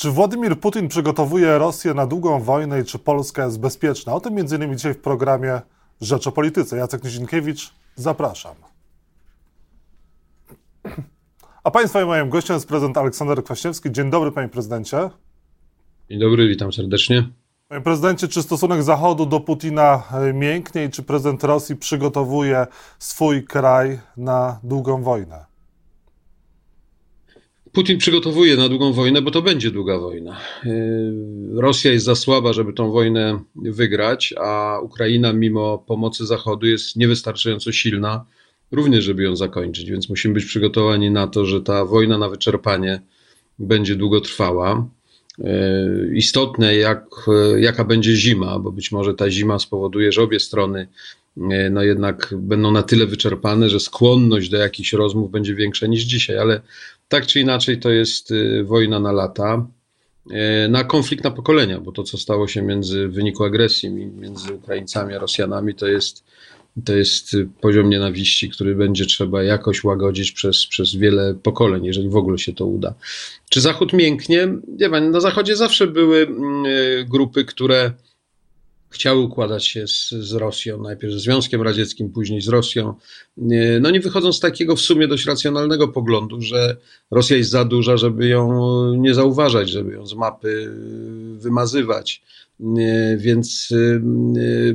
Czy Władimir Putin przygotowuje Rosję na długą wojnę i czy Polska jest bezpieczna? O tym m.in. dzisiaj w programie Rzecz o Polityce. Jacek Nizinkiewicz, zapraszam. A Państwa i moim gościem jest prezydent Aleksander Kwaśniewski. Dzień dobry, panie prezydencie. Dzień dobry, witam serdecznie. Panie prezydencie, czy stosunek Zachodu do Putina e, mięknie i czy prezydent Rosji przygotowuje swój kraj na długą wojnę? Putin przygotowuje na długą wojnę, bo to będzie długa wojna. Yy, Rosja jest za słaba, żeby tą wojnę wygrać, a Ukraina, mimo pomocy Zachodu, jest niewystarczająco silna, również, żeby ją zakończyć. Więc musimy być przygotowani na to, że ta wojna na wyczerpanie będzie długo trwała. Yy, istotne, jak, jaka będzie zima, bo być może ta zima spowoduje, że obie strony yy, no jednak będą na tyle wyczerpane, że skłonność do jakichś rozmów będzie większa niż dzisiaj, ale tak czy inaczej to jest y, wojna na lata, y, na konflikt na pokolenia, bo to, co stało się między w wyniku agresji między Ukraińcami a Rosjanami, to jest, to jest poziom nienawiści, który będzie trzeba jakoś łagodzić przez, przez wiele pokoleń, jeżeli w ogóle się to uda. Czy Zachód mięknie? Nie wiem, na Zachodzie zawsze były mm, y, grupy, które chciały układać się z, z Rosją, najpierw ze Związkiem Radzieckim, później z Rosją. No nie wychodząc z takiego w sumie dość racjonalnego poglądu, że Rosja jest za duża, żeby ją nie zauważać, żeby ją z mapy wymazywać. Więc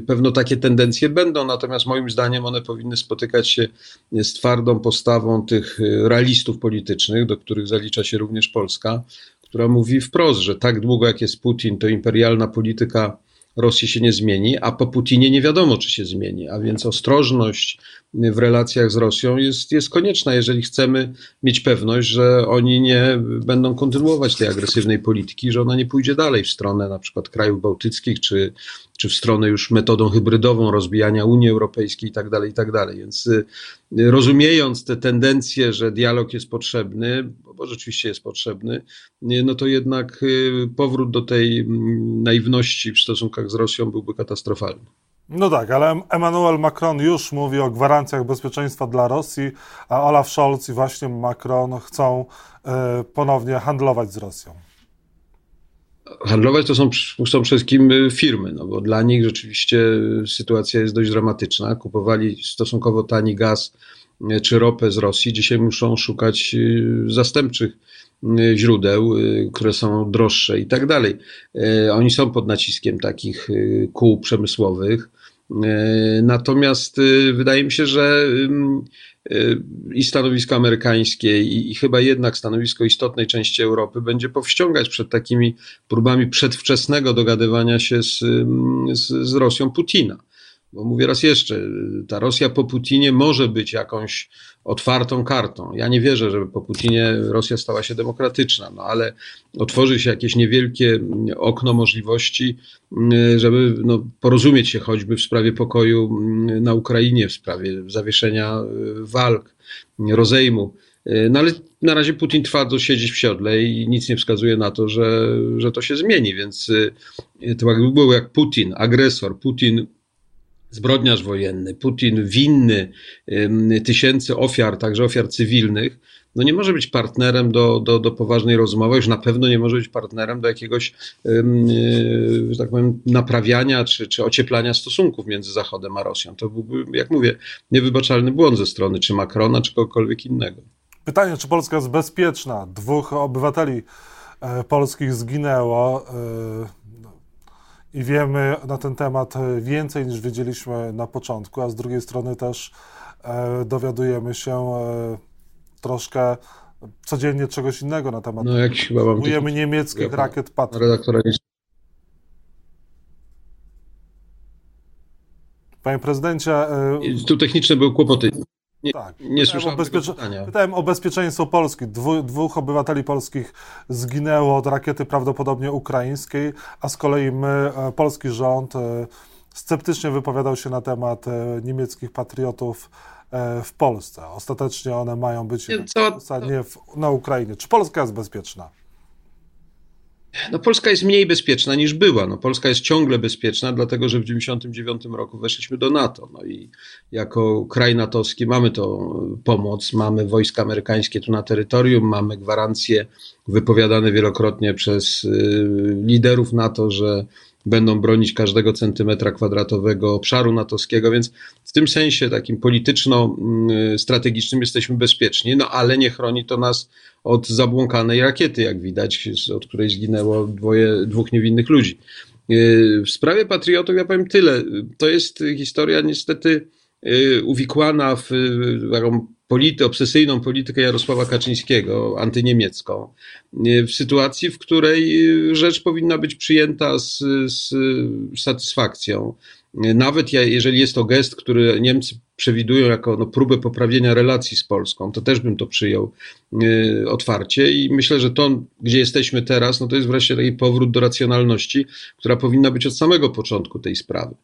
pewno takie tendencje będą, natomiast moim zdaniem one powinny spotykać się z twardą postawą tych realistów politycznych, do których zalicza się również Polska, która mówi wprost, że tak długo jak jest Putin, to imperialna polityka Rosji się nie zmieni, a po Putinie nie wiadomo, czy się zmieni. A więc ostrożność w relacjach z Rosją jest, jest konieczna, jeżeli chcemy mieć pewność, że oni nie będą kontynuować tej agresywnej polityki, że ona nie pójdzie dalej w stronę na przykład krajów bałtyckich, czy, czy w stronę już metodą hybrydową rozbijania Unii Europejskiej itd. Tak itd. Tak Więc y, rozumiejąc te tendencje, że dialog jest potrzebny, bo rzeczywiście jest potrzebny, no to jednak y, powrót do tej mm, naiwności w stosunkach z Rosją byłby katastrofalny. No tak, ale Emmanuel Macron już mówi o gwarancjach bezpieczeństwa dla Rosji, a Olaf Scholz i właśnie Macron chcą y, ponownie handlować z Rosją. Handlować to są, są przede wszystkim y, firmy, no bo dla nich rzeczywiście sytuacja jest dość dramatyczna. Kupowali stosunkowo tani gaz czy ropę z Rosji, dzisiaj muszą szukać zastępczych źródeł, które są droższe i tak dalej. Oni są pod naciskiem takich kół przemysłowych. Natomiast wydaje mi się, że i stanowisko amerykańskie, i, i, chyba jednak stanowisko istotnej części Europy będzie powściągać przed takimi próbami przedwczesnego dogadywania się z, z, z Rosją Putina. Bo mówię raz jeszcze, ta Rosja po Putinie może być jakąś otwartą kartą. Ja nie wierzę, żeby po Putinie Rosja stała się demokratyczna, no ale otworzy się jakieś niewielkie okno możliwości, żeby no, porozumieć się choćby w sprawie pokoju na Ukrainie, w sprawie zawieszenia walk, rozejmu. No ale na razie Putin twardo siedzi w siodle i nic nie wskazuje na to, że, że to się zmieni, więc to jakby było jak Putin, agresor, Putin zbrodniarz wojenny, Putin winny tysięcy ofiar, także ofiar cywilnych, no nie może być partnerem do, do, do poważnej rozmowy, już na pewno nie może być partnerem do jakiegoś, e, że tak powiem, naprawiania czy, czy ocieplania stosunków między Zachodem a Rosją. To byłby, jak mówię, niewybaczalny błąd ze strony czy Macrona, czy kogokolwiek innego. Pytanie, czy Polska jest bezpieczna? Dwóch obywateli e, polskich zginęło. E, i wiemy na ten temat więcej niż wiedzieliśmy na początku, a z drugiej strony też e, dowiadujemy się e, troszkę codziennie czegoś innego na temat. No jak chyba mam Próbujemy niemieckich ja, rakiet Patriot. Redaktora nie... Panie prezydencie. E, tu techniczne były kłopoty. Nie, tak. nie słyszałem o pytania. Pytałem o bezpieczeństwo Polski. Dwu, dwóch obywateli polskich zginęło od rakiety prawdopodobnie ukraińskiej, a z kolei my, e, polski rząd, e, sceptycznie wypowiadał się na temat e, niemieckich patriotów w Polsce. Ostatecznie one mają być nie, co, na Ukrainie. Czy Polska jest bezpieczna? No Polska jest mniej bezpieczna niż była. No Polska jest ciągle bezpieczna, dlatego że w 1999 roku weszliśmy do NATO. No i jako kraj natowski mamy to pomoc, mamy wojska amerykańskie tu na terytorium, mamy gwarancje wypowiadane wielokrotnie przez y, liderów NATO, że będą bronić każdego centymetra kwadratowego obszaru natowskiego, więc w tym sensie takim polityczno-strategicznym jesteśmy bezpieczni, no ale nie chroni to nas od zabłąkanej rakiety, jak widać, od której zginęło dwoje, dwóch niewinnych ludzi. Y, w sprawie patriotów ja powiem tyle. To jest historia niestety uwikłana w taką polity, obsesyjną politykę Jarosława Kaczyńskiego, antyniemiecką, w sytuacji, w której rzecz powinna być przyjęta z, z satysfakcją. Nawet jeżeli jest to gest, który Niemcy przewidują jako no, próbę poprawienia relacji z Polską, to też bym to przyjął y, otwarcie i myślę, że to, gdzie jesteśmy teraz, no to jest wreszcie taki powrót do racjonalności, która powinna być od samego początku tej sprawy.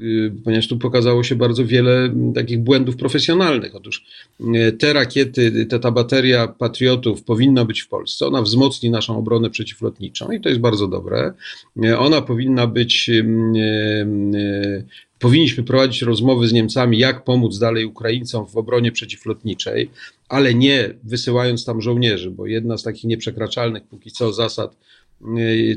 Y, ponieważ tu pokazało się bardzo wiele takich błędów profesjonalnych. Otóż y, te rakiety, ta, ta bateria patriotów powinna być w Polsce. Ona wzmocni naszą obronę przeciwlotniczą i to jest bardzo dobre. Y, ona powinna być. Powinniśmy prowadzić rozmowy z Niemcami, jak pomóc dalej Ukraińcom w obronie przeciwlotniczej, ale nie wysyłając tam żołnierzy, bo jedna z takich nieprzekraczalnych póki co zasad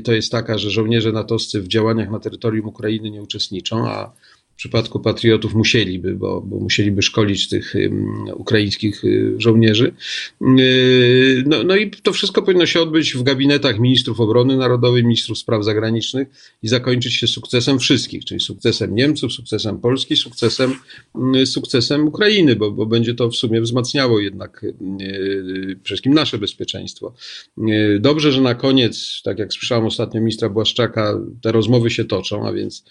to jest taka, że żołnierze natowscy w działaniach na terytorium Ukrainy nie uczestniczą, a przypadku patriotów musieliby, bo, bo musieliby szkolić tych ukraińskich y, żołnierzy. Y, no, no i to wszystko powinno się odbyć w gabinetach ministrów obrony narodowej, ministrów spraw zagranicznych i zakończyć się sukcesem wszystkich, czyli sukcesem Niemców, sukcesem Polski, sukcesem, y, sukcesem Ukrainy, bo, bo będzie to w sumie wzmacniało jednak przede wszystkim nasze bezpieczeństwo. Dobrze, że na koniec, tak jak słyszałem ostatnio ministra Błaszczaka, te rozmowy się toczą, a więc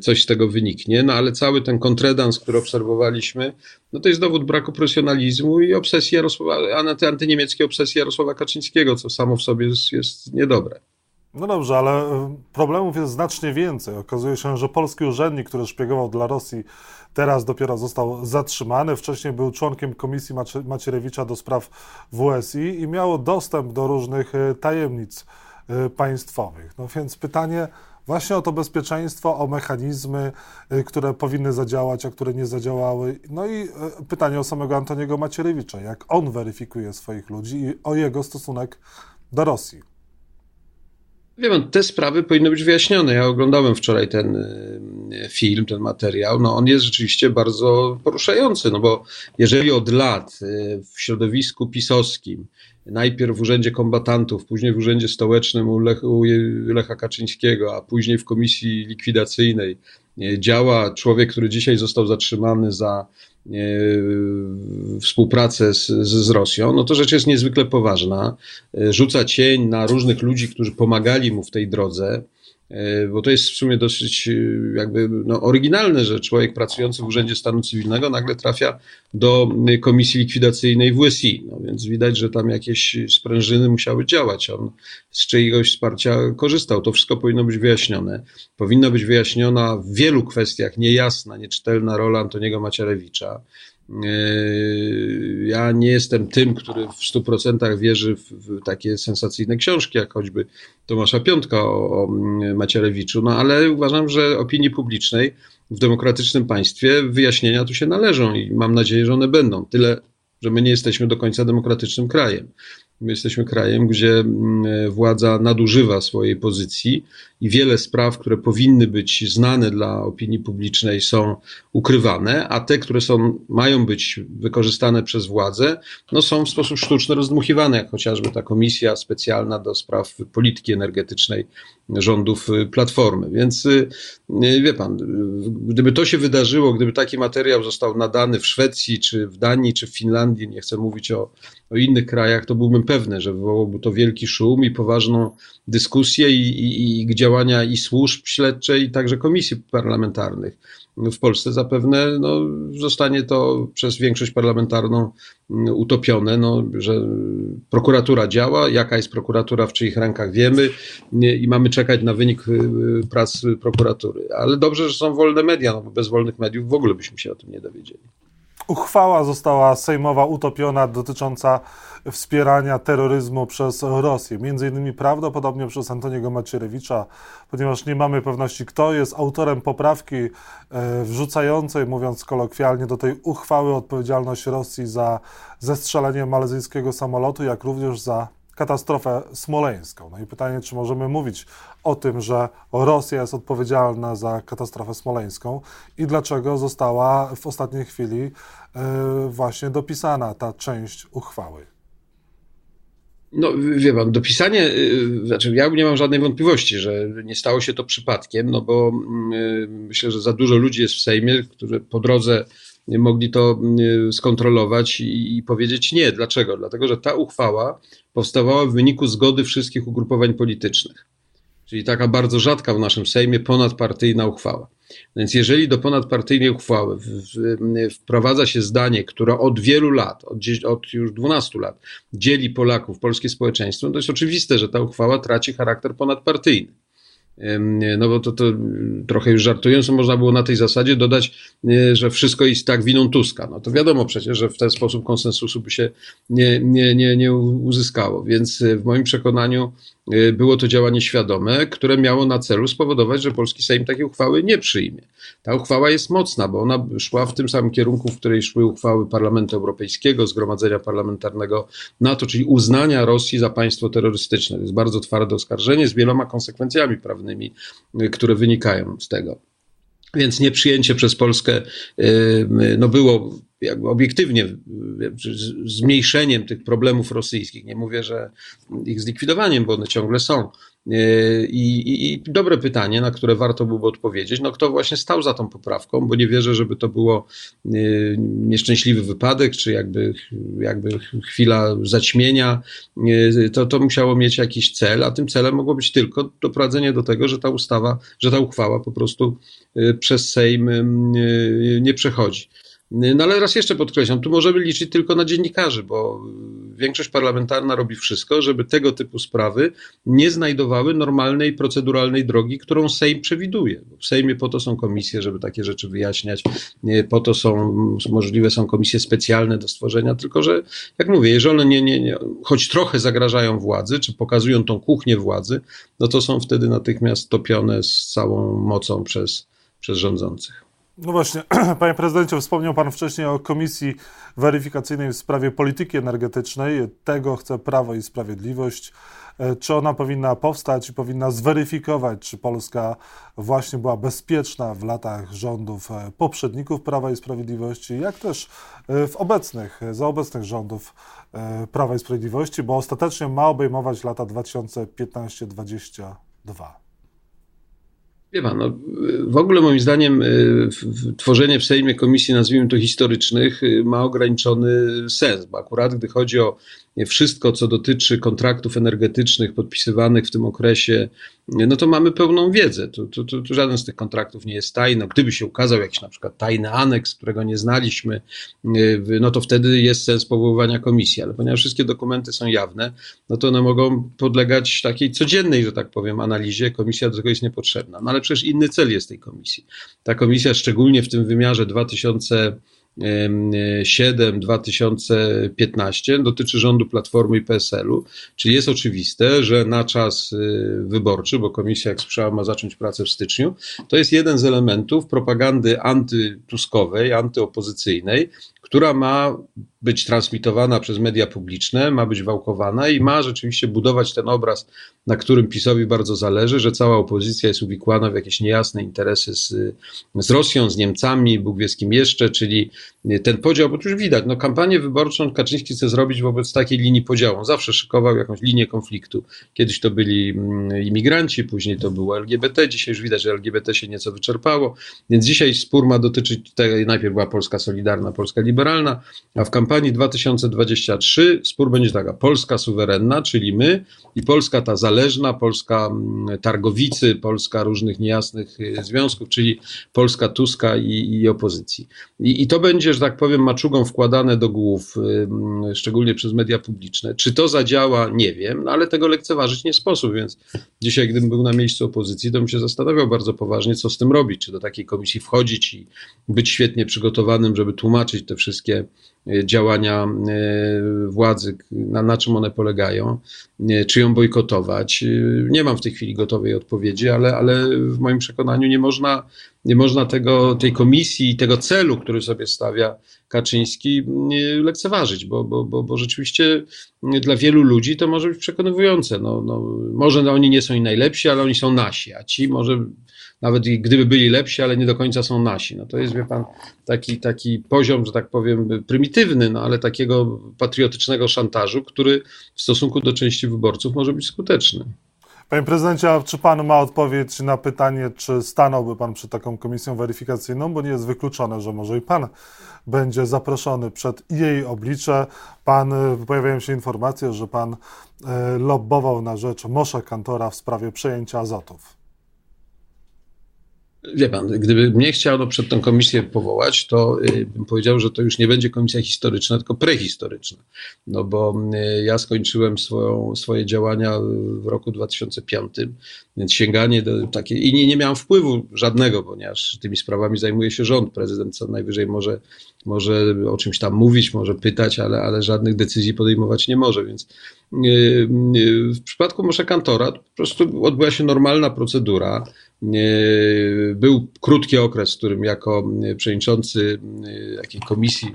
coś z tego wyniknie, no ale cały ten kontredans, który obserwowaliśmy, no to jest dowód braku profesjonalizmu i obsesji Jarosława, antyniemieckiej obsesji Jarosława Kaczyńskiego, co samo w sobie jest, jest niedobre. No dobrze, ale y, problemów jest znacznie więcej. Okazuje się, że polski urzędnik, który szpiegował dla Rosji, teraz dopiero został zatrzymany. Wcześniej był członkiem Komisji Macierewicza do spraw WSI i miał dostęp do różnych y, tajemnic y, państwowych. No więc pytanie, właśnie o to bezpieczeństwo, o mechanizmy, y, które powinny zadziałać, a które nie zadziałały. No i y, pytanie o samego Antoniego Macierewicza, jak on weryfikuje swoich ludzi i o jego stosunek do Rosji. Wie pan, te sprawy powinny być wyjaśnione. Ja oglądałem wczoraj ten y, film, ten materiał. No on jest rzeczywiście bardzo poruszający, no bo jeżeli od lat w środowisku pisowskim najpierw w Urzędzie Kombatantów, później w Urzędzie Stołecznym u, Lech, u Lecha Kaczyńskiego, a później w Komisji Likwidacyjnej działa człowiek, który dzisiaj został zatrzymany za współpracę z, z Rosją, no to rzecz jest niezwykle poważna. Rzuca cień na różnych ludzi, którzy pomagali mu w tej drodze. E, bo to jest w sumie dosyć e, jakby no, oryginalne, że człowiek pracujący w Urzędzie Stanu Cywilnego nagle trafia do e, komisji likwidacyjnej w USI. No, więc widać, że tam jakieś sprężyny musiały działać. On z czyjegoś wsparcia korzystał. To wszystko powinno być wyjaśnione. Powinna być wyjaśniona w wielu kwestiach niejasna, nieczytelna rola Antoniego Macierewicza. Yy, ja nie jestem tym, który w 100% wierzy w, takie sensacyjne książki, jak choćby Tomasza Piątka o, o Macierewiczu, no ale uważam, że opinii publicznej w demokratycznym państwie wyjaśnienia tu się należą i mam nadzieję, że one będą. Tyle, że my nie jesteśmy do końca demokratycznym krajem. My jesteśmy krajem, gdzie mm, władza nadużywa swojej pozycji i wiele spraw, które powinny być znane dla opinii publicznej, są ukrywane, a te, które są, mają być wykorzystane przez władzę, no są w sposób sztuczny rozdmuchiwane, jak chociażby ta komisja specjalna do spraw polityki energetycznej rządów y, Platformy. Więc y, y, wie pan, gdyby to się wydarzyło, gdyby taki materiał został nadany w Szwecji, czy w Danii, czy w Finlandii, nie chcę mówić o, o innych krajach, to byłbym pewny, że wywołałby to wielki szum i poważną dyskusję i, i, i działania i służb śledczych, i także komisji parlamentarnych. W Polsce zapewne no, zostanie to przez większość parlamentarną mm, utopione, no, że prokuratura działa, jaka jest prokuratura, w czyich rękach wiemy i mamy czekać na wynik y, y, prac prokuratury. Ale dobrze, że są wolne media, no bo bez wolnych mediów w ogóle byśmy się o tym nie dowiedzieli. Uchwała została sejmowa utopiona dotycząca wspierania terroryzmu przez Rosję. Między innymi prawdopodobnie przez Antoniego Macierewicza, ponieważ nie mamy pewności, kto jest autorem poprawki e, wrzucającej, mówiąc kolokwialnie, do tej uchwały odpowiedzialność Rosji za zestrzelenie malezyjskiego samolotu, jak również za katastrofę smoleńską. No i pytanie, czy możemy mówić o tym, że Rosja jest odpowiedzialna za katastrofę smoleńską i dlaczego została w ostatniej chwili e, właśnie dopisana ta część uchwały. No, wie pan, dopisanie, y, znaczy ja nie mam żadnej wątpliwości, że nie stało się to przypadkiem, no bo y, myślę, że za dużo ludzi jest w Sejmie, którzy po drodze mogli to y, skontrolować i, powiedzieć nie. Dlaczego? Dlatego, że ta uchwała powstawała w wyniku zgody wszystkich ugrupowań politycznych. Czyli taka bardzo rzadka w naszym Sejmie ponadpartyjna uchwała. Więc jeżeli do ponadpartyjnej uchwały wprowadza się zdanie, które od wielu lat, od, od, już 12 lat, dzieli Polaków, polskie społeczeństwo, to jest oczywiste, że ta uchwała traci charakter ponadpartyjny. No bo to, to trochę już żartując, można było na tej zasadzie dodać, e, że wszystko jest tak winą Tuska. No to wiadomo przecież, że w ten sposób konsensusu by się nie, nie, nie, nie uzyskało. Więc e, w moim przekonaniu było to działanie świadome, które miało na celu spowodować, że polski Sejm takiej uchwały nie przyjmie. Ta uchwała jest mocna, bo ona szła w tym samym kierunku, w której szły uchwały Parlamentu Europejskiego, Zgromadzenia Parlamentarnego NATO, czyli uznania Rosji za państwo terrorystyczne. To jest bardzo twarde oskarżenie z wieloma konsekwencjami prawnymi, y, które wynikają z tego. Więc nieprzyjęcie przez Polskę y, no było jakby obiektywnie zmniejszeniem tych problemów rosyjskich. Nie mówię, że ich zlikwidowaniem, bo one ciągle są. E, I, i, I, dobre pytanie, na które warto byłoby odpowiedzieć, no kto właśnie stał za tą poprawką, bo nie wierzę, żeby to było e, nieszczęśliwy wypadek, czy jakby, jakby chwila zaćmienia, e, to, to musiało mieć jakiś cel, a tym celem mogło być tylko doprowadzenie do tego, że ta ustawa, że ta uchwała po prostu przez Sejm nie przechodzi. No ale raz jeszcze podkreślam, tu możemy liczyć tylko na dziennikarzy, bo większość parlamentarna robi wszystko, żeby tego typu sprawy nie znajdowały normalnej, proceduralnej drogi, którą Sejm przewiduje. W Sejmie po to są komisje, żeby takie rzeczy wyjaśniać, po to są możliwe są komisje specjalne do stworzenia, tylko że, jak mówię, jeżeli one nie, nie, nie, choć trochę zagrażają władzy, czy pokazują tą kuchnię władzy, no to są wtedy natychmiast topione z całą mocą przez, przez rządzących. No właśnie, panie prezydencie, wspomniał pan wcześniej o komisji weryfikacyjnej w sprawie polityki energetycznej. Tego chce Prawo i Sprawiedliwość. E, czy ona powinna powstać i powinna zweryfikować, czy Polska właśnie była bezpieczna w latach rządów e, poprzedników Prawa i Sprawiedliwości, jak też e, w obecnych, za obecnych rządów Prawa i Sprawiedliwości, bo ostatecznie ma obejmować lata 2015-2022. Wie pan, no, w ogóle moim zdaniem y, tworzenie w Sejmie komisji, nazwijmy to historycznych, y, ma ograniczony sens, bo akurat gdy chodzi o wszystko, co dotyczy kontraktów energetycznych podpisywanych w tym okresie, no to mamy pełną wiedzę. To, to, to, to żaden z tych kontraktów nie jest tajny. Gdyby się ukazał jakiś na przykład tajny aneks, którego nie znaliśmy, no to wtedy jest sens powoływania komisji, ale ponieważ wszystkie dokumenty są jawne, no to one mogą podlegać takiej codziennej, że tak powiem, analizie. Komisja do tego jest niepotrzebna. No ale przecież inny cel jest tej komisji. Ta komisja, szczególnie w tym wymiarze 2000 7-2015 dotyczy rządu Platformy i PSL-u, czyli jest oczywiste, że na czas y, wyborczy, bo komisja, jak słyszałem, ma zacząć pracę w styczniu, to jest jeden z elementów propagandy antytuskowej, antyopozycyjnej, która ma być transmitowana przez media publiczne, ma być wałkowana i ma rzeczywiście budować ten obraz, na którym PiSowi bardzo zależy, że cała opozycja jest uwikłana w jakieś niejasne interesy z, z Rosją, z Niemcami, Bóg wie z kim jeszcze, czyli ten podział, bo tu już widać, no kampanię wyborczą Kaczyński chce zrobić wobec takiej linii podziału. Zawsze szykował jakąś linię konfliktu. Kiedyś to byli mm, imigranci, później to było LGBT, dzisiaj już widać, że LGBT się nieco wyczerpało, więc dzisiaj spór ma dotyczyć, tej, najpierw była Polska Solidarna, Polska Liberalna, a w kampanii 2023 spór będzie taka, Polska suwerenna, czyli my i Polska ta zależna, Polska mm, targowicy, Polska różnych niejasnych y, związków, czyli Polska Tuska i, i opozycji. I, I, to będzie, że tak powiem, maczugą wkładane do głów, szczególnie przez media publiczne. Czy to zadziała, nie wiem, no ale tego lekceważyć nie sposób, więc dzisiaj, gdybym był na miejscu opozycji, to bym się zastanawiał bardzo poważnie, co z tym robić, czy do takiej komisji wchodzić i być świetnie przygotowanym, żeby tłumaczyć te wszystkie działania władzy, na, na czym one polegają, czy ją bojkotować. Nie mam w tej chwili gotowej odpowiedzi, ale, ale w moim przekonaniu nie można, nie można tego, tej komisji, tego celu, który sobie stawia Kaczyński, lekceważyć, bo, bo, bo, bo rzeczywiście dla wielu ludzi to może być przekonywujące. No, no, może oni nie są i najlepsi, ale oni są nasi, a ci może nawet gdyby byli lepsi, ale nie do końca są nasi. No to jest, wie pan, taki, taki poziom, że tak powiem, prymitywny, no ale takiego patriotycznego szantażu, który w stosunku do części wyborców może być skuteczny. Panie prezydencie, a czy pan ma odpowiedź na pytanie, czy stanąłby pan przed taką komisją weryfikacyjną, bo nie jest wykluczone, że może i pan będzie zaproszony przed jej oblicze. Pan, pojawiają się informacje, że pan e, lobbował na rzecz Mosza Kantora w sprawie przejęcia azotów. Wie pan, gdyby mnie chciano przed tą komisję powołać, to y, bym powiedział, że to już nie będzie komisja historyczna, tylko prehistoryczna. No bo y, ja skończyłem swoją, swoje działania w roku 2005, więc sięganie do takiej. I nie, nie miałem wpływu żadnego, ponieważ tymi sprawami zajmuje się rząd. Prezydent co najwyżej może, może o czymś tam mówić, może pytać, ale, ale żadnych decyzji podejmować nie może. Więc y, w przypadku Mosza Kantora po prostu odbyła się normalna procedura. Był krótki okres, w którym jako przewodniczący takiej komisji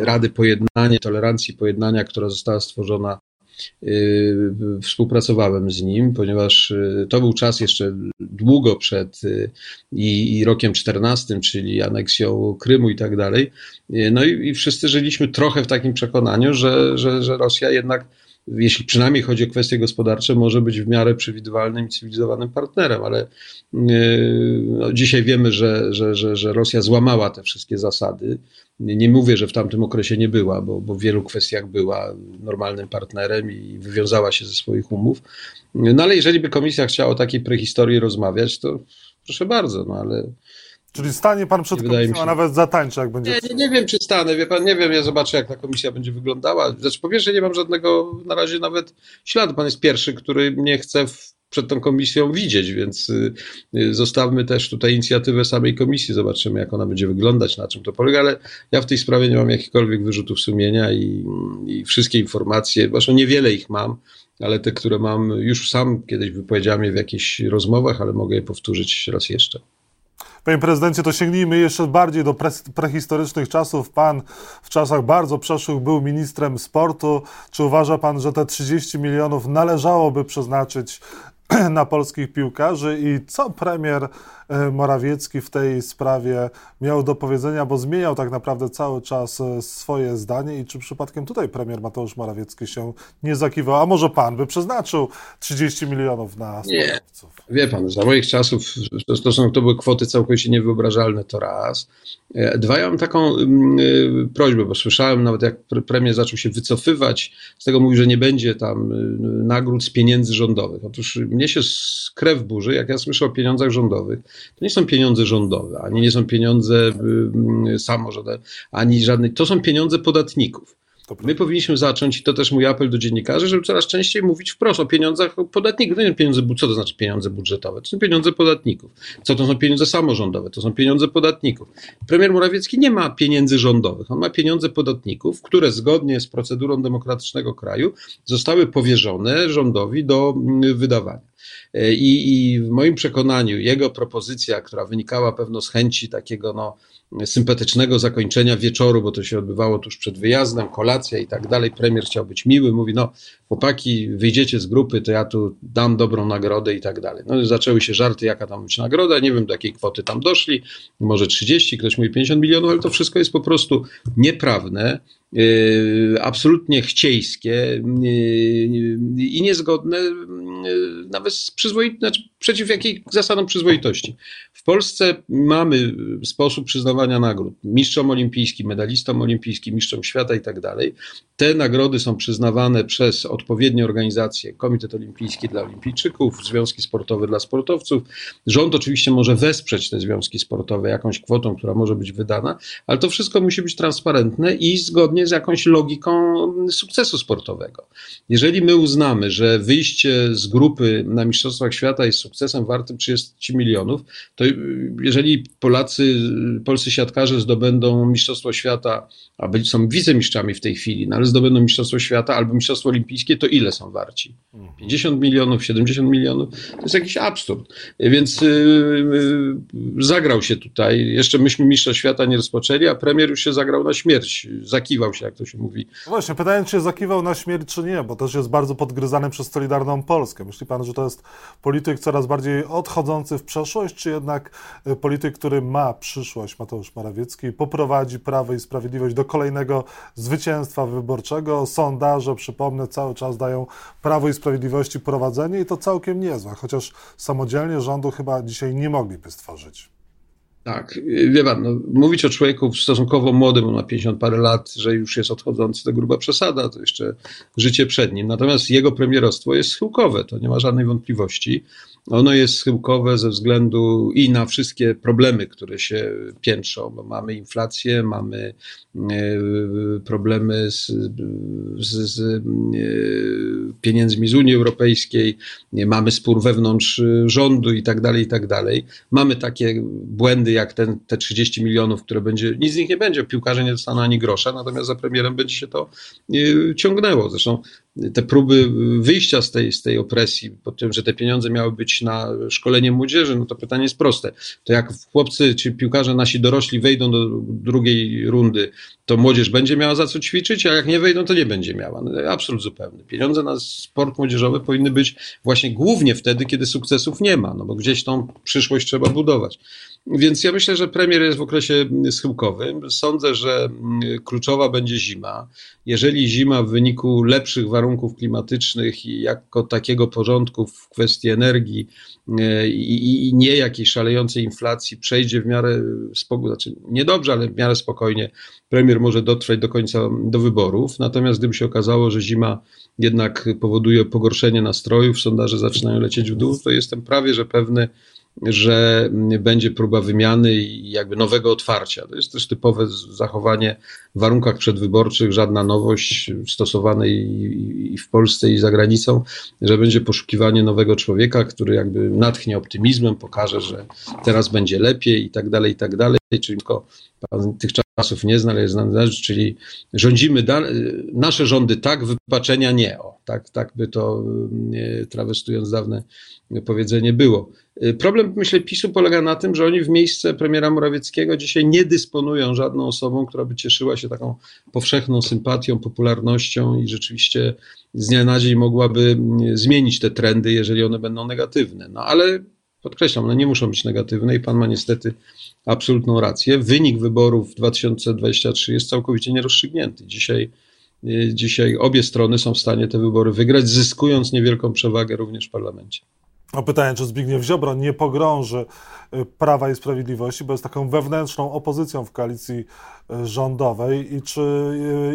Rady Pojednania, Tolerancji Pojednania, która została stworzona, współpracowałem z nim, ponieważ to był czas jeszcze długo przed i, i rokiem 14, czyli aneksją Krymu i tak dalej. No i, i wszyscy żyliśmy trochę w takim przekonaniu, że, że, że Rosja jednak jeśli przynajmniej chodzi o kwestie gospodarcze, może być w miarę przewidywalnym i cywilizowanym partnerem, ale yy, no, dzisiaj wiemy, że, że, że, że Rosja złamała te wszystkie zasady. Nie mówię, że w tamtym okresie nie była, bo, bo w wielu kwestiach była normalnym partnerem i wywiązała się ze swoich umów. No ale jeżeli by komisja chciała o takiej prehistorii rozmawiać, to proszę bardzo, no ale Czyli stanie pan przed komisją, a nawet zatańczy, jak będzie. Nie, nie, nie, wiem, czy stanę, wie pan, nie wiem, ja zobaczę, jak ta komisja będzie wyglądała. Znaczy, po pierwsze, nie mam żadnego na razie nawet śladu. Pan jest pierwszy, który mnie chce w, przed tą komisją widzieć, więc y, y, zostawmy też tutaj inicjatywę samej komisji, zobaczymy, jak ona będzie wyglądać, na czym to polega, ale ja w tej sprawie nie mam jakichkolwiek wyrzutów sumienia i, i wszystkie informacje, zresztą niewiele ich mam, ale te, które mam, już sam kiedyś wypowiedziałem je w jakichś rozmowach, ale mogę je powtórzyć raz jeszcze. Panie prezydencie, to sięgnijmy jeszcze bardziej do pre prehistorycznych czasów. Pan w czasach bardzo przeszłych był ministrem sportu. Czy uważa pan, że te 30 milionów należałoby przeznaczyć na polskich piłkarzy i co premier e, Morawiecki w tej sprawie miał do powiedzenia, bo zmieniał tak naprawdę cały czas e, swoje zdanie i czy przypadkiem tutaj premier Mateusz Morawiecki się nie zakiwał, a może pan by przeznaczył 30 milionów na sportowców? Nie, wie pan, za moich czasów to, są, to były kwoty całkowicie niewyobrażalne, to raz. E, dwa, ja mam taką y, prośbę, bo słyszałem nawet jak premier zaczął się wycofywać, z tego mówi, że nie będzie tam nagród z pieniędzy rządowych. Otóż mnie się krew burzy, jak ja słyszę o pieniądzach rządowych. To nie są pieniądze rządowe, ani nie są pieniądze y, samorządowe, ani żadne. To są pieniądze podatników. My powinniśmy zacząć, i to też mój apel do dziennikarzy, żeby coraz częściej mówić wprost o pieniądzach podatników. To nie pieniądze, co to znaczy pieniądze budżetowe? To są pieniądze podatników. Co to są pieniądze samorządowe? To są pieniądze podatników. Premier Morawiecki nie ma pieniędzy rządowych, on ma pieniądze podatników, które zgodnie z procedurą demokratycznego kraju zostały powierzone rządowi do mm, wydawania. E, I, I, w moim przekonaniu jego propozycja, która wynikała pewno z chęci takiego no, sympatycznego zakończenia wieczoru, bo to się odbywało tuż przed wyjazdem, kolacja i tak dalej. Premier chciał być miły, mówi: No, chłopaki, wyjdziecie z grupy, to ja tu dam dobrą nagrodę i tak dalej. No, zaczęły się żarty, jaka tam być nagroda. Nie wiem, do jakiej kwoty tam doszli. Może 30, ktoś mówi 50 milionów, ale to wszystko jest po prostu nieprawne. Yy, absolutnie chciejskie yy, i niezgodne nawet z przyzwoit, znaczy przeciw jakiej zasadom przyzwoitości. W Polsce mamy sposób przyznawania nagród. Mistrzom olimpijskim, medalistom olimpijskim, mistrzom świata i tak dalej. Te nagrody są przyznawane przez odpowiednie organizacje, Komitet Olimpijski dla Olimpijczyków, związki sportowe dla sportowców. Rząd oczywiście może wesprzeć te związki sportowe jakąś kwotą, która może być wydana, ale to wszystko musi być transparentne i zgodnie z jakąś logiką sukcesu sportowego. Jeżeli my uznamy, że wyjście z grupy na Mistrzostwach Świata jest sukcesem wartym 30 milionów, to jeżeli Polacy, polscy siatkarze zdobędą Mistrzostwo Świata a byli, są wicemistrzami w tej chwili, no ale zdobędą Mistrzostwo Świata albo Mistrzostwo Olimpijskie, to ile są warci? 50 milionów, 70 milionów? To jest jakiś absurd. Więc yy, zagrał się tutaj. Jeszcze myśmy Mistrza Świata nie rozpoczęli, a premier już się zagrał na śmierć. Zakiwał się, jak to się mówi. No właśnie, pytanie, czy się zakiwał na śmierć, czy nie, bo też jest bardzo podgryzany przez Solidarną Polskę. Myśli pan, że to jest polityk coraz bardziej odchodzący w przeszłość, czy jednak y, polityk, który ma przyszłość, Mateusz Morawiecki, poprowadzi Prawo i Sprawiedliwość do kolejnego zwycięstwa wyborczego? Sondaże, przypomnę, cały czas dają Prawo i Sprawiedliwości prowadzenie i to całkiem niezłe, chociaż samodzielnie rządu chyba dzisiaj nie mogliby stworzyć. Tak, wie pan, no, mówić o człowieku stosunkowo młodym, on ma 50 parę lat, że już jest odchodzący, to gruba przesada, to jeszcze życie przed nim. Natomiast jego premierostwo jest schyłkowe, to nie ma żadnej wątpliwości. Ono jest schyłkowe ze względu i na wszystkie problemy, które się piętrzą, bo mamy inflację, mamy e, problemy z, z, z e, pieniędzmi z Unii Europejskiej, mamy spór wewnątrz rządu i tak dalej, i tak dalej. Mamy takie błędy jak ten, te 30 milionów, które będzie, nic z nich nie będzie, piłkarze nie dostaną ani grosza, natomiast za premierem będzie się to e, ciągnęło. Zresztą te próby wyjścia z tej, z tej opresji, po tym, że te pieniądze miały być na szkolenie młodzieży, no to pytanie jest proste. To jak chłopcy czy piłkarze nasi dorośli wejdą do drugiej rundy, to młodzież będzie miała za co ćwiczyć, a jak nie wejdą, to nie będzie miała. No, absolut zupełny. Pieniądze na sport młodzieżowy powinny być właśnie głównie wtedy, kiedy sukcesów nie ma, no bo gdzieś tą przyszłość trzeba budować. Więc ja myślę, że premier jest w okresie schyłkowym. Sądzę, że kluczowa będzie zima. Jeżeli zima w wyniku lepszych warunków klimatycznych i jako takiego porządku w kwestii energii e, i, i nie jakiejś szalejącej inflacji przejdzie w miarę spokojnie, znaczy niedobrze, ale w miarę spokojnie, premier może dotrwać do końca do wyborów. Natomiast gdyby się okazało, że zima jednak powoduje pogorszenie nastrojów, sondaże zaczynają lecieć w dół, to jestem prawie że pewny, że będzie próba wymiany i jakby nowego otwarcia. To jest też typowe zachowanie w warunkach przedwyborczych, żadna nowość stosowana i w Polsce i za granicą, że będzie poszukiwanie nowego człowieka, który jakby natchnie optymizmem, pokaże, że teraz będzie lepiej i tak dalej, i tak dalej, czyli tylko pan tych czasów nie zna, ale jest znany, czyli rządzimy, nasze rządy tak, wypaczenia nie. O, tak, tak by to, trawestując dawne powiedzenie, było. Y, problem, myślę, PiSu polega na tym, że oni w miejsce premiera Morawieckiego dzisiaj nie dysponują żadną osobą, która by cieszyła się taką powszechną sympatią, popularnością i rzeczywiście z dnia na dzień mogłaby mm, zmienić te trendy, jeżeli one będą negatywne. No ale podkreślam, one nie muszą być negatywne i pan ma niestety absolutną rację. Wynik wyborów 2023 jest całkowicie nierozstrzygnięty. Dzisiaj y, Dzisiaj obie strony są w stanie te wybory wygrać, zyskując niewielką przewagę również w parlamencie o pytanie, czy Zbigniew Ziobro nie pogrąży y, Prawa i Sprawiedliwości, bo jest taką wewnętrzną opozycją w koalicji y, rządowej i czy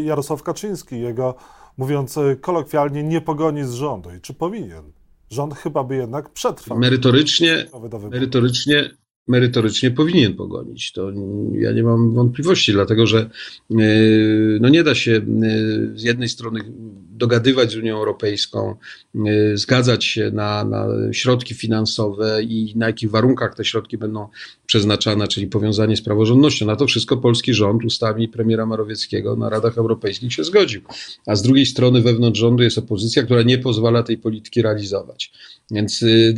Jarosław Kaczyński, jego, mówiąc kolokwialnie, nie pogoni z rządu i czy powinien? Rząd chyba by jednak przetrwał. Merytorycznie, merytorycznie merytorycznie powinien pogonić. To ja nie mam wątpliwości, dlatego że e, no nie da się e, z jednej strony dogadywać z Unią Europejską, e, zgadzać się na, na środki finansowe i na jakich warunkach te środki będą przeznaczane, czyli powiązanie z praworządnością. Na to wszystko polski rząd ustami premiera Morawieckiego na Radach Europejskich się zgodził. A z drugiej strony wewnątrz rządu jest opozycja, która nie pozwala tej polityki realizować. Więc y,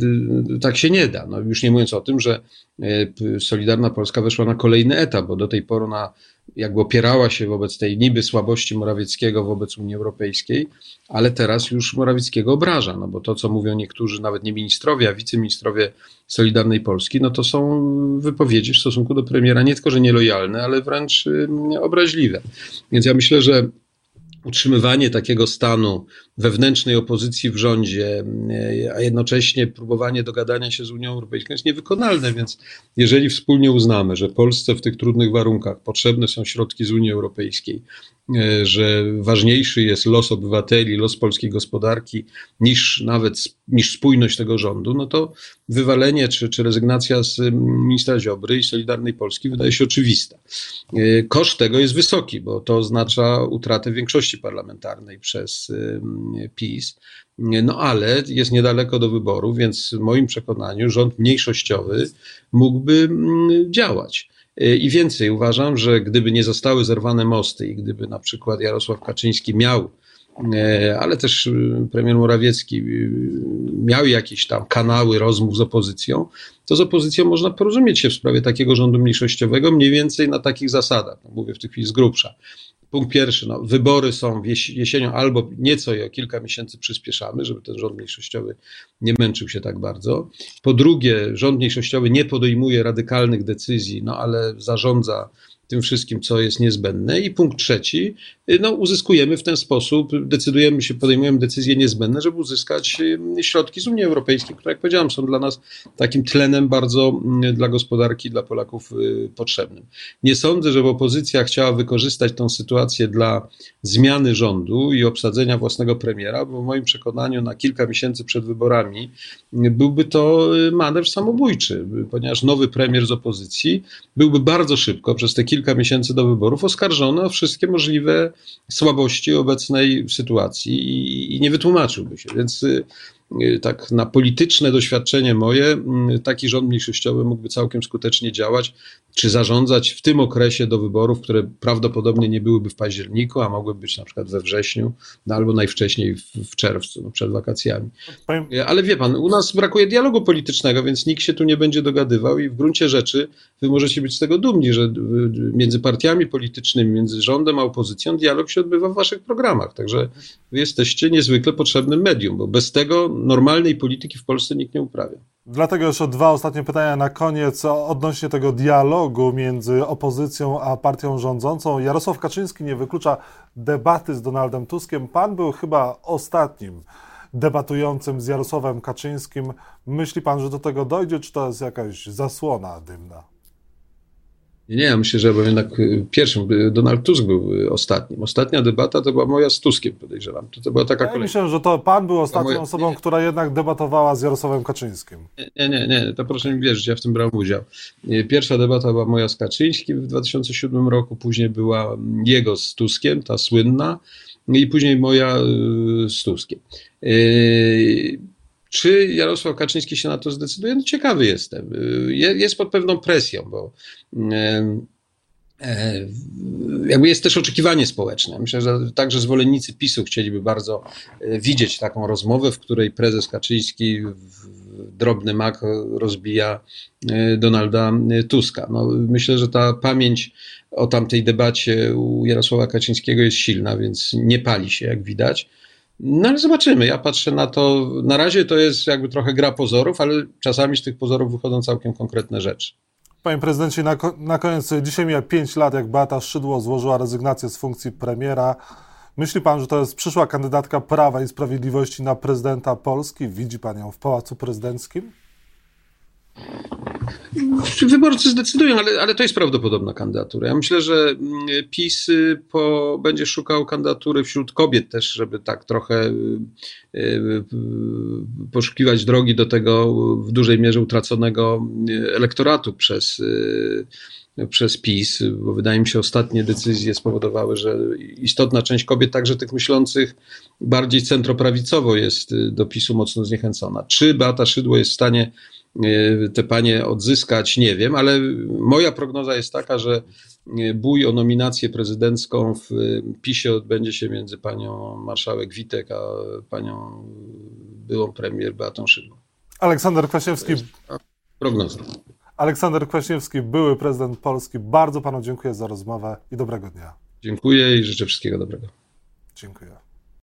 y, tak się nie da. No, już nie mówiąc o tym, że y, Solidarna Polska weszła na kolejny etap, bo do tej pory ona jakby opierała się wobec tej niby słabości Morawieckiego wobec Unii Europejskiej, ale teraz już Morawieckiego obraża, no bo to, co mówią niektórzy, nawet nie ministrowie, a wiceministrowie Solidarnej Polski, no to są wypowiedzi w stosunku do premiera nie tylko, że nielojalne, ale wręcz obraźliwe. Więc ja myślę, że utrzymywanie takiego stanu wewnętrznej opozycji w rządzie, a jednocześnie próbowanie dogadania się z Unią Europejską jest niewykonalne, więc jeżeli wspólnie uznamy, że Polsce w tych trudnych warunkach potrzebne są środki z Unii Europejskiej, że ważniejszy jest los obywateli, los polskiej gospodarki niż nawet niż spójność tego rządu, no to wywalenie czy, czy rezygnacja z ministra Ziobry i Solidarnej Polski wydaje się oczywista. Koszt tego jest wysoki, bo to oznacza utratę większości parlamentarnej przez PiS. No ale jest niedaleko do wyborów, więc w moim przekonaniu rząd mniejszościowy mógłby działać. I więcej, uważam, że gdyby nie zostały zerwane mosty i gdyby na przykład Jarosław Kaczyński miał E, ale też e, premier Morawiecki e, miał jakieś tam kanały rozmów z opozycją, to z opozycją można porozumieć się w sprawie takiego rządu mniejszościowego mniej więcej na takich zasadach. No, mówię w tej chwili z grubsza. Punkt pierwszy, no, wybory są jesienią albo nieco i o kilka miesięcy przyspieszamy, żeby ten rząd mniejszościowy nie męczył się tak bardzo. Po drugie, rząd mniejszościowy nie podejmuje radykalnych decyzji, no ale zarządza tym wszystkim, co jest niezbędne. I punkt trzeci, y, no, uzyskujemy w ten sposób, decydujemy się, podejmujemy decyzje niezbędne, żeby uzyskać y, środki z Unii Europejskiej, które, jak powiedziałem, są dla nas takim tlenem bardzo mm, dla gospodarki, dla Polaków y, potrzebnym. Nie sądzę, żeby opozycja chciała wykorzystać tę sytuację dla zmiany rządu i obsadzenia własnego premiera, bo w moim przekonaniu na kilka miesięcy przed wyborami byłby to manewr samobójczy, ponieważ nowy premier z opozycji byłby bardzo szybko przez te kilka miesięcy do wyborów oskarżony o wszystkie możliwe słabości obecnej sytuacji i, i nie wytłumaczyłby się. Więc y, Y, tak na polityczne doświadczenie moje, mm, taki rząd mniejszościowy mógłby całkiem skutecznie działać, czy zarządzać w tym okresie do wyborów, które prawdopodobnie nie byłyby w październiku, a mogłyby być na przykład we wrześniu, no albo najwcześniej w, czerwcu, no przed wakacjami. Y, ale wie pan, u nas brakuje dialogu politycznego, więc nikt się tu nie będzie dogadywał i w gruncie rzeczy wy możecie być z tego dumni, że między partiami politycznymi, między rządem a opozycją dialog się odbywa w waszych programach. Także wy jesteście niezwykle potrzebnym medium, bo bez tego normalnej polityki w Polsce nikt nie uprawia. Dlatego jeszcze dwa ostatnie pytania na koniec odnośnie tego dialogu między opozycją a partią rządzącą. Jarosław Kaczyński nie wyklucza debaty z Donaldem Tuskiem. Pan był chyba ostatnim debatującym z Jarosławem Kaczyńskim. Myśli pan, że do tego dojdzie, czy to jest jakaś zasłona dymna? Nie, ja myślę, że jednak y, pierwszym, y, Donald Tusk był y, ostatnim. Ostatnia debata to była moja z Tuskiem, podejrzewam. To, to była taka ja myślę, że to pan był ostatnią moja... osobą, nie. która jednak debatowała z Jarosławem Kaczyńskim. Nie, nie, nie, to proszę mi wierzyć, ja w tym brałem udział. Pierwsza debata była moja z Kaczyńskim w 2007 roku, później była jego z Tuskiem, ta słynna, i później moja z Tuskiem. Czy Jarosław Kaczyński się na to zdecyduje? No ciekawy jestem. Jest pod pewną presją, bo e, jakby jest też oczekiwanie społeczne. Myślę, że także zwolennicy PiSu chcieliby bardzo widzieć taką rozmowę, w której prezes Kaczyński drobny mak rozbija Donalda Tuska. No, myślę, że ta pamięć o tamtej debacie u Jarosława Kaczyńskiego jest silna, więc nie pali się, jak widać. No ale zobaczymy. Ja patrzę na to. Na razie to jest jakby trochę gra pozorów, ale czasami z tych pozorów wychodzą całkiem konkretne rzeczy. Panie prezydencie, na, na koniec, dzisiaj mija 5 lat, jak Beata Szydło złożyła rezygnację z funkcji premiera. Myśli pan, że to jest przyszła kandydatka Prawa i Sprawiedliwości na prezydenta Polski? Widzi pan ją w Pałacu Prezydenckim? Wyborcy zdecydują, ale, ale to jest prawdopodobna kandydatura. Ja myślę, że mm, PiS y, po, będzie szukał kandydatury wśród kobiet też, żeby tak trochę y, y, poszukiwać drogi do tego w dużej mierze utraconego elektoratu przez, przez PiS, bo wydaje mi się, ostatnie decyzje spowodowały, że istotna część kobiet, także tych myślących bardziej centroprawicowo, jest do PiSu mocno zniechęcona. Czy Beata Szydło jest w stanie te panie odzyskać, nie wiem, ale moja prognoza jest taka, że e, bój o nominację prezydencką w e, PiSie odbędzie się między panią marszałek Witek, a panią byłą premier Beatą Szydło. Aleksander Kwaśniewski. Prognoza. Aleksander Kwaśniewski, były prezydent Polski. Bardzo panu dziękuję za rozmowę i dobrego dnia. Dziękuję i życzę wszystkiego dobrego. Dziękuję.